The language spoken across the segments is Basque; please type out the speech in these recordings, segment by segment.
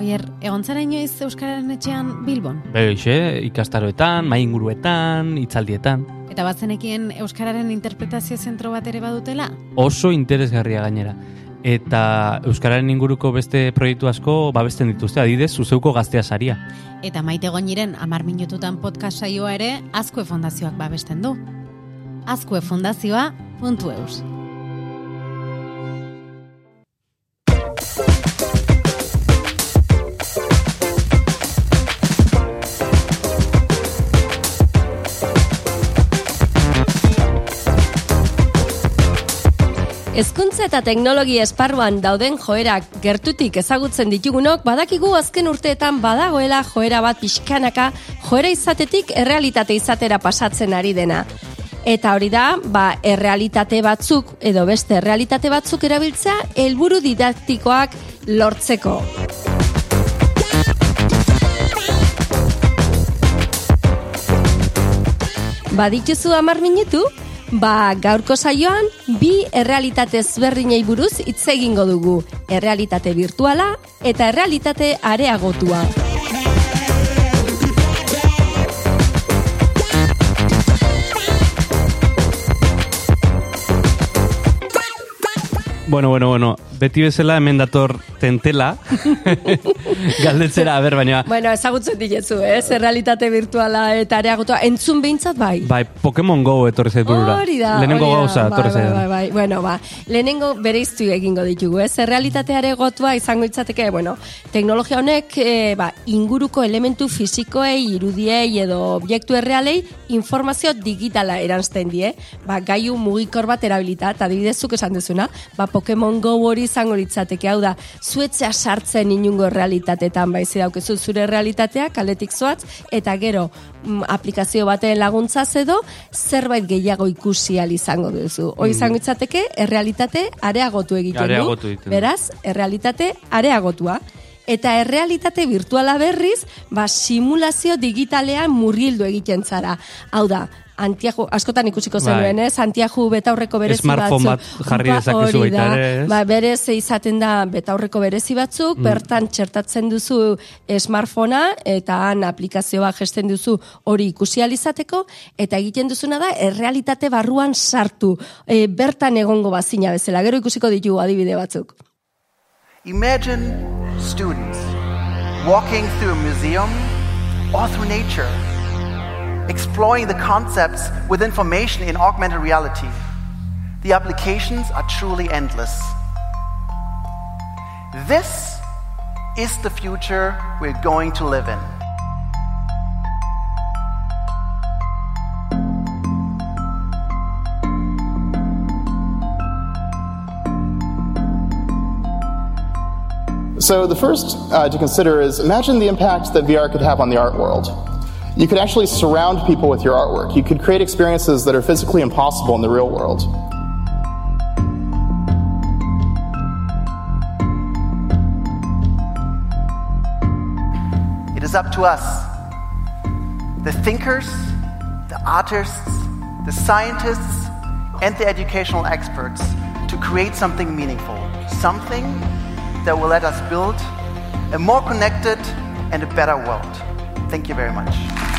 Oier, egon zara inoiz Euskararen etxean Bilbon? Beixe, ikastaroetan, mainguruetan, itzaldietan. Eta batzenekien Euskararen interpretazio zentro bat ere badutela? Oso interesgarria gainera. Eta Euskararen inguruko beste proiektu asko babesten dituzte, adidez, zuzeuko gaztea saria. Eta maite goiniren amar minututan podcast saioa ere Azkue Fondazioak babesten du. Azkue Fondazioa.eus Hezkuntza eta teknologia esparruan dauden joerak gertutik ezagutzen ditugunok, badakigu azken urteetan badagoela joera bat pixkanaka joera izatetik errealitate izatera pasatzen ari dena. Eta hori da, ba, errealitate batzuk edo beste errealitate batzuk erabiltzea helburu didaktikoak lortzeko. Badituzu amar minutu? Ba, gaurko saioan, bi errealitate ezberdinei buruz hitz egingo dugu. Errealitate virtuala eta errealitate areagotua. Bueno, bueno, bueno, beti bezala hemen dator tentela, galdetzera, a ber, baina... Bueno, ezagutzen ditezu, eh? Errealitate virtuala eta areagotua. Entzun behintzat bai. Bai, Pokemon Go etorri zait burura. Hori da, Lehenengo hori da. gauza Bai, etorri bai, zait. bai, bai. Bueno, ba, lehenengo bereiztu egingo ditugu, ez? Errealitate areagotua izango litzateke, bueno, teknologia honek, e, ba, inguruko elementu fisikoei, irudiei edo objektu errealei informazio digitala eranzten die. Ba, gaiu mugikor bat erabilita, eta adibidezuk esan duzuna, ba, Pokemon Go hori izango litzateke, hau da, zuetzea sartzen inungo realitatetan, bai, daukezu zure realitatea, kaletik zoatz, eta gero, mm, aplikazio baten laguntzaz edo, zerbait gehiago ikusi ahal izango duzu. Hoi izango litzateke, errealitate areagotu egiten Areagotu du. egiten. Beraz, errealitate areagotua. Eta errealitate virtuala berriz, ba, simulazio digitalean murgildu egiten zara. Hau da, Antiaju, askotan ikusiko Bai. zenuen, ez? Antiaju betaurreko berezi Smartphone batzuk. bat jarri Ba, dezakezu hori baita ere, ez? Ba, berez izaten da betaurreko berezi batzuk, Mm. bertan txertatzen duzu smartphonea eta han aplikazioa gesten duzu hori ikusi ahal izateko eta egiten duzuna da errealitate barruan sartu, e, bertan egongo bazina bezala. Gero ikusiko ditugu adibide batzuk. Imagine students walking through a museum or through nature, exploring the concepts with information in augmented reality. The applications are truly endless. This is the future we're going to live in. So the first uh, to consider is imagine the impact that VR could have on the art world. You could actually surround people with your artwork. You could create experiences that are physically impossible in the real world. It is up to us, the thinkers, the artists, the scientists, and the educational experts, to create something meaningful, something that will let us build a more connected and a better world. Thank you very much.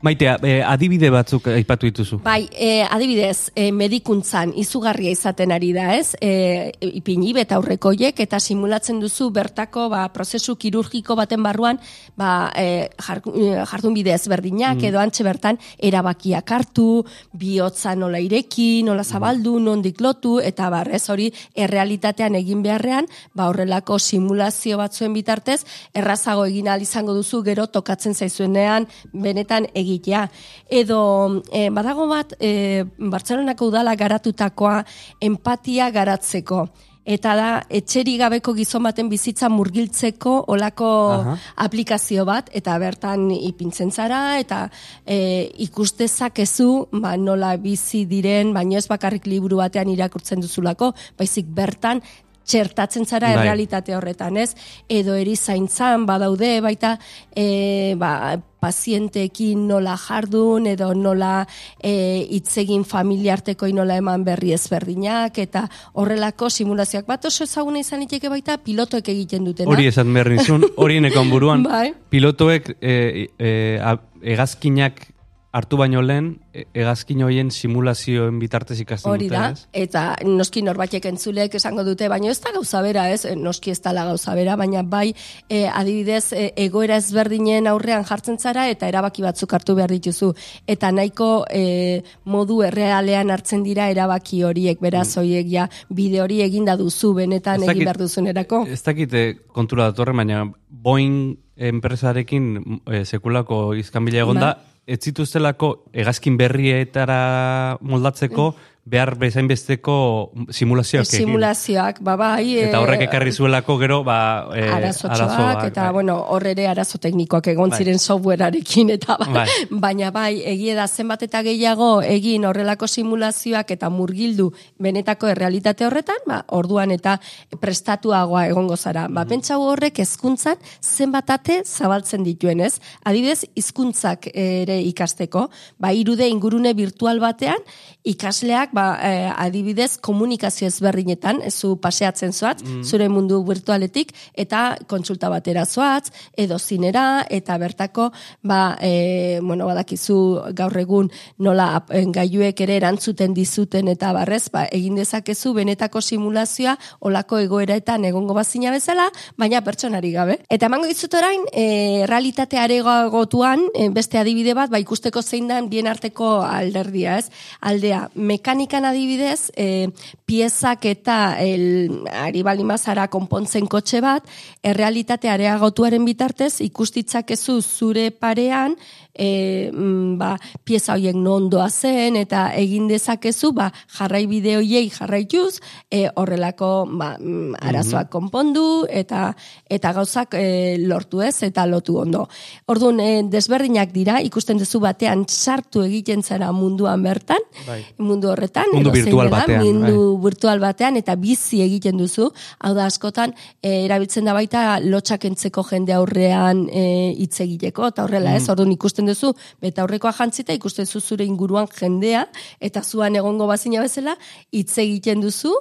Maitea, eh, adibide batzuk aipatu dituzu. Bai, e, adibidez, e, medikuntzan izugarria izaten ari da, ez? E, ipini beta aurrekoiek eta simulatzen duzu bertako ba, prozesu kirurgiko baten barruan ba, e, jar, jardun bide ezberdinak edo antxe bertan erabakiak hartu, bihotza nola ireki, nola zabaldu, nondik lotu, eta barrez hori errealitatean egin beharrean, ba, horrelako simulazio batzuen bitartez, errazago egin ahal izango duzu gero tokatzen zaizuenean benetan egitea. Edo e, badago bat e, Bartzelonako udala garatutakoa empatia garatzeko. eta da etxeri gabeko gizon baten bizitza murgiltzeko olako Aha. aplikazio bat, eta bertan ipintzen zara, eta e, ikustezakezu, ba, nola bizi diren, baino ez bakarrik liburu batean irakurtzen duzulako, baizik bertan txertatzen zara Bai. errealitate horretan, ez? Edo erizaintzan badaude, baita e, ba, pazienteekin nola jardun, edo nola e, itzegin familiartekoi nola eman berri ezberdinak, eta horrelako simulazioak bat oso ezaguna izan liteke baita pilotoek egiten dutena. Hori esan behar nizun, hori buruan, Bai. pilotoek e, e, a- hegazkinak hartu baino lehen, e- hegazkin horien simulazioen bitartez ikasten Hori dute, da, ez? eta noski norbaitek entzulek esango dute, baina ez da gauza bera, ez? Noski ez dala gauza bera, baina bai e, adibidez e, egoera ezberdinen aurrean jartzen zara eta erabaki batzuk hartu behar dituzu. Eta nahiko e, modu errealean hartzen dira erabaki horiek, beraz horiek ja bide hori eginda duzu benetan egin dakit- behar duzunerako. Ez dakite kontura datorren, baina Boeing enpresarekin e, sekulako izkanbila egon da, Bai. Ez zituztelako hegazkin berrietara moldatzeko, behar bezain besteko simulazioak egin. Simulazioak, ba bai. e, Eta horrek ekarri zuelako gero, ba, e, arazotxoak, arazoak, eta, bai. bueno, hor ere arazo teknikoak egon Bai. ziren softwarearekin, eta ba, Bai. baina bai, egie da zenbat eta gehiago egin horrelako simulazioak eta murgildu benetako errealitate horretan, ba, orduan eta prestatuagoa egongo zara. Ba, Mhm. pentsau horrek hezkuntzan zenbat ate zabaltzen dituen, ez? Adibidez, hizkuntzak ere ikasteko, ba, irude ingurune virtual batean, ikasleak, ba, eh, adibidez, komunikazio ezberdinetan, ez zu paseatzen zoaz, zure mundu virtualetik, eta kontsulta batera zoaz, edo zinera, eta bertako, ba, e, bueno, badakizu gaur egun nola en, gailuek ere erantzuten dizuten eta barrez, ba, egin dezakezu benetako simulazioa olako egoeretan egongo bazina bezala, baina pertsonari gabe. Eta emango dizut orain, e, realitate aregotuan, e, beste adibide bat, ba, ikusteko zein den bien arteko alderdia, ez? Aldea, mekanikan adibidez, e, piezak eta el, ari balimazara konpontzen kotxe bat, errealitate areagotuaren bitartez, ikustitzakezu zure parean, e, mm, ba, pieza horiek non doa zen, eta egin dezakezu, ba, jarrai bide horiei jarraituz, e, horrelako ba, mm, arazoak konpondu, eta eta gauzak e, lortu ez, eta lotu ondo. Orduan, e, desberdinak dira, ikusten duzu batean sartu egiten zara munduan bertan, Bai. mundu horretan, Mundu virtual dela, batean, mundu virtual batean, eta bizi egiten duzu, hau da askotan, e, erabiltzen da baita lotxak entzeko jende aurrean e, hitz egiteko, eta horrela ez, orduan ikusten duzu, beta aurrekoa jantzita, ikusten duzu zure inguruan jendea, eta zuan egongo bazina bezala, hitz egiten duzu,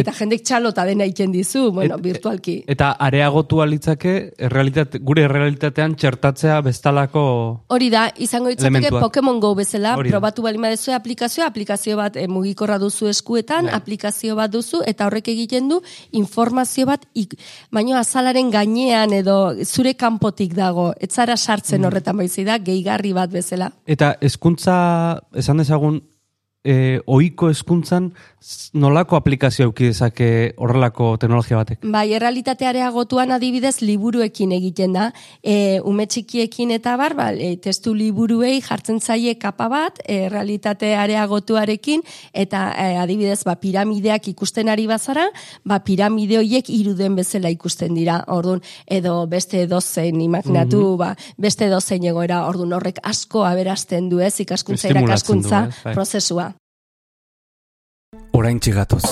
eta jendek txalota dena egiten dizu, bueno, Et- virtualki. Eta areagotu alitzake, errealitate, gure realitatean txertatzea bestalako... Hori da, izango ditzateke. Pokemon Go bezala, Hori probatu bali badezue aplikazioa, aplikazio bat e, mugikorra duzu eskuetan, Bai. aplikazio bat duzu, eta horrek egiten du informazio bat, ik, baino azalaren gainean edo zure kanpotik dago, ez zara sartzen Mm. horretan baizi da, gehigarri bat bezala. Eta hezkuntza esan dezagun, e, oiko hezkuntzan nolako aplikazio auki dezake horrelako teknologia batek? Bai, errealitate areagotuan adibidez liburuekin egiten da. E, ume txikiekin eta bar, ba, e, testu liburuei jartzen zaie kapa bat, e, realitate areagotuarekin, eta e, adibidez ba, piramideak ikusten ari bazara, ba, piramide horiek iruden bezala ikusten dira. Orduan, edo beste edozein, imaginatu, ba, beste edozein egoera, orduan horrek asko aberasten du ez, ikaskuntza irakaskuntza bai. prozesua. Orain txigatoz.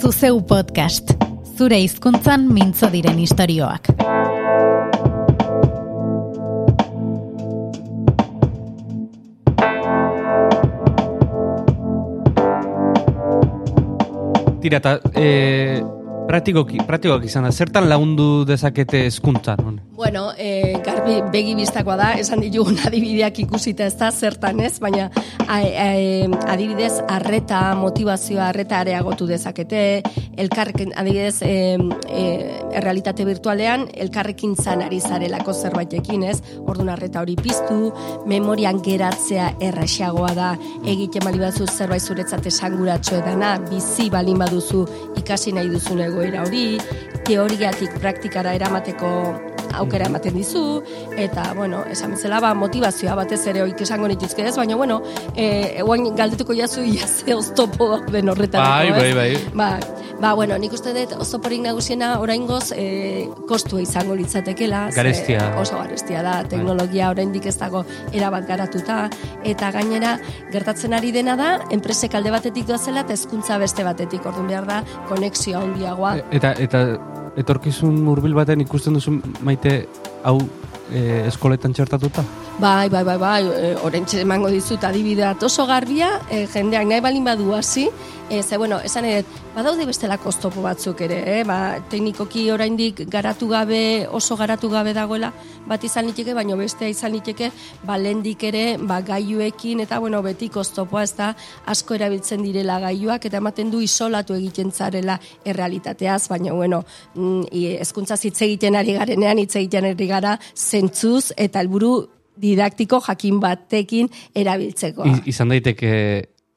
Zuzeu podcast. Zure hizkuntzan mintzo diren istorioak. Tira, eta e, praktikoki, praktikoak izan da, zertan lagundu dezakete hezkuntzan? Bueno, e, garbi begi bistakoa da, esan ditugun adibideak ikusita ez da, zertan ez, baina a, a, adibidez arreta, motivazioa arreta areagotu dezakete, elkarrekin, adibidez, e, e, errealitate virtualean, elkarrekin zan ari zarelako zerbaitekin ez, orduan arreta hori piztu, memorian geratzea erraxagoa da, egiten bali bazu zerbait zuretzat esanguratxo edana, bizi balin baduzu ikasi nahi duzun egoera hori, teoriatik praktikara eramateko aukera ematen dizu, eta, bueno, esan bezala, ba, motivazioa batez ere oik esango nituzke ez, baina, bueno, e, eguain galdetuko jazu, ia ze oztopo den horretarako, Bai, bai, bai. Ba, ba, bueno, nik uste dut oztoporik nagusiena oraingoz e, kostua izango litzatekela. ze Garestia. Oso garestia da, teknologia oraindik ez dago erabat garatuta, eta gainera gertatzen ari dena da, enpresek alde batetik doazela eta hezkuntza beste batetik, orduan behar da, konexioa handiagoa. Eta, eta etorkizun hurbil baten ikusten duzu maite hau e, eskoletan txertatuta? Bai, bai, bai, bai, e, orentxe emango dizut adibidea oso garbia, e, jendeak nahi balin badu hasi, e, ze, bueno, esan ere, badaude bestelako oztopo batzuk ere, eh? ba, teknikoki oraindik garatu gabe, oso garatu gabe dagoela, bat izan liteke, baino bestea izan liteke, ba, lehendik ere, ba, gaiuekin, eta, bueno, betik oztopoa, ez da, asko erabiltzen direla gaiuak, eta ematen du isolatu egiten zarela errealitateaz, baina, bueno, mm, hezkuntza hitz egiten ari garenean, hitz egiten ari gara, zentzuz, eta helburu didaktiko jakin batekin erabiltzeko. I, izan daiteke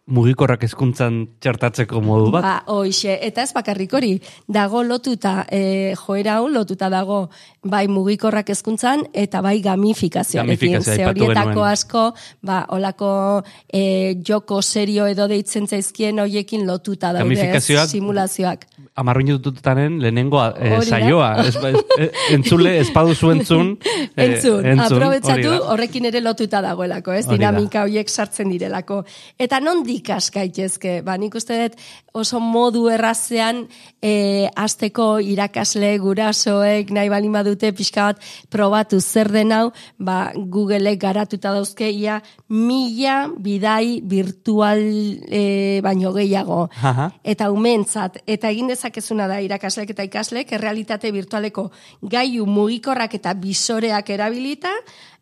mugikorrak hezkuntzan txertatzeko modu bat? Ba, hoxe, eta ez bakarrik hori, dago lotuta, e, joera hau lotuta dago, bai mugikorrak hezkuntzan eta bai gamifikazioarekin. Gamifikazioa Ze horietako asko, ba, olako e, joko serio edo deitzen zaizkien hoiekin lotuta daude, simulazioak. Amar minututanen lehenengo e, da. saioa. Ez, ez, e, entzule, ez baduzu entzun. e, Entzun, hori aprobetsatu horrekin ere lotuta dagoelako, ez? Dinamika horiek sartzen direlako. Eta nondik askaitezke? Ba, nik uste dut oso modu errazean e, azteko irakasle gurasoek nahi balin badute pixka bat probatu zer den hau, ba, Googleek garatuta dauzke ia mila bidai virtual e, baino gehiago Aha. eta umentzat, eta egin dezakezuna da irakaslek eta ikaslek, errealitate virtualeko gaiu mugikorrak eta bisoreak erabilita,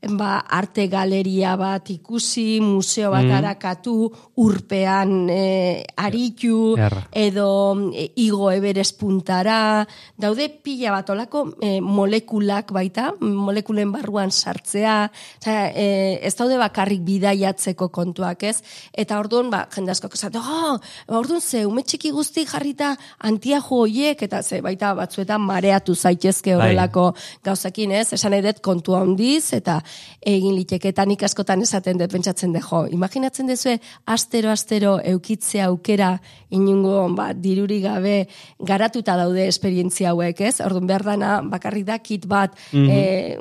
ba, arte galeria bat ikusi, museo bat arakatu, urpean e, aritu, Erra. edo e, igo eberes puntara, daude pila bat olako e, molekulak baita, molekulen barruan sartzea, Osea, e, ez daude bakarrik bidaiatzeko kontuak, ez? Eta orduan, ba, jende asko esate, oh, orduan ze, ume txiki guzti jarrita antiajo hoiek, eta ze, baita batzuetan mareatu zaitezke Bai. horrelako gauzakin, ez? Esan dut kontua handiz, eta egin liteke, eta nik askotan esaten dut, pentsatzen de, jo, imaginatzen dezue, astero, astero, eukitzea aukera, inungo, ba, diruri gabe, garatuta daude esperientzia hauek, ez? Orduan behar dana, bakarrik da, kit bat, eh,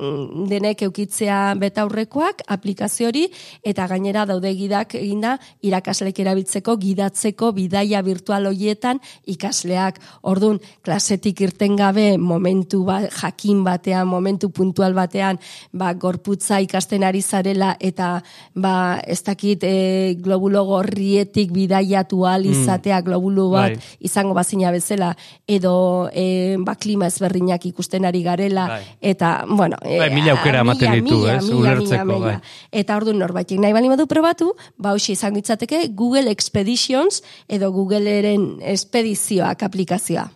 denek eukitzea betaurrekoak, aplikazio hori, eta gainera daude gidak eginda, irakaslek erabiltzeko, gidatzeko, bidaia virtual hoietan, ikasleak, orduan, klasetik irten gabe, momentu ba, jakin batean, momentu puntual batean, ba, gorputza ikasten ari zarela, eta, ba, ez dakit, e, globulo gorrietik bidaiatu ahal izatea, globulu bat, Bai. izango bazina bezala, edo e, ba, klima ezberdinak ikusten ari garela, Bai. eta, bueno... e, Bai, mila aukera ematen ditu, mila, ez, ulertzeko, bai. Eta orduan norbaitek nahi bali badu probatu, ba hoxe izango itzateke Google Expeditions edo Googleeren espedizioak aplikazioa.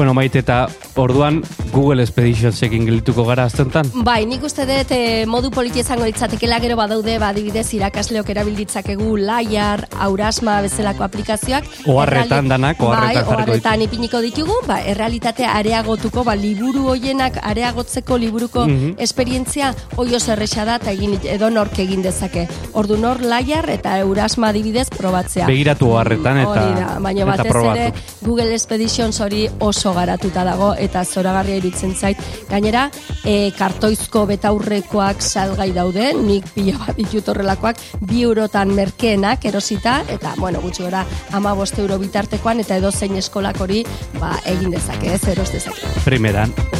Bueno, maite eta orduan Google Expeditionsekin gelituko gara aztentan. Bai, nik uste dut eh, modu politi izango ditzatekela gero badaude, ba, adibidez irakasleok erabilditzakegu Laiar, Aurasma bezalako aplikazioak. Oharretan Erreali- danak, oharretan bai, jarriko oharretan ipiniko ditugu, ba, errealitatea areagotuko, ba, liburu hoienak areagotzeko liburuko Mhm. esperientzia oio zerresa da eta egin edo nork egin dezake. Ordu nor Laiar eta Eurasma adibidez probatzea. Begiratu oharretan eta- da, baina eta batez probatu. ere Google Expeditions hori oso garatuta dago eta zoragarria iruditzen zait. Gainera, e, kartoizko betaurrekoak salgai daude, nik pila bat ditut horrelakoak, bi eurotan merkeenak erosita, eta, bueno, gutxi gora, ama euro bitartekoan, eta edo zein eskolak hori, ba, egin dezake, ez, eros dezake. Primeran.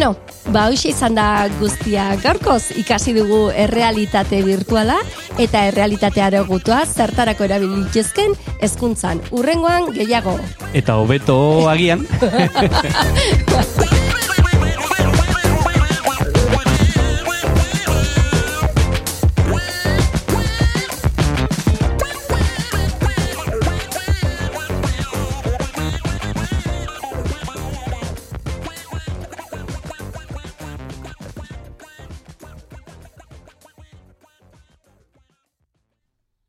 Bueno, ba hoxe izan da guztia gaurkoz ikasi dugu errealitate virtuala eta errealitate areagotua zertarako erabilitzezken hezkuntzan. Urrengoan gehiago. Eta hobeto agian.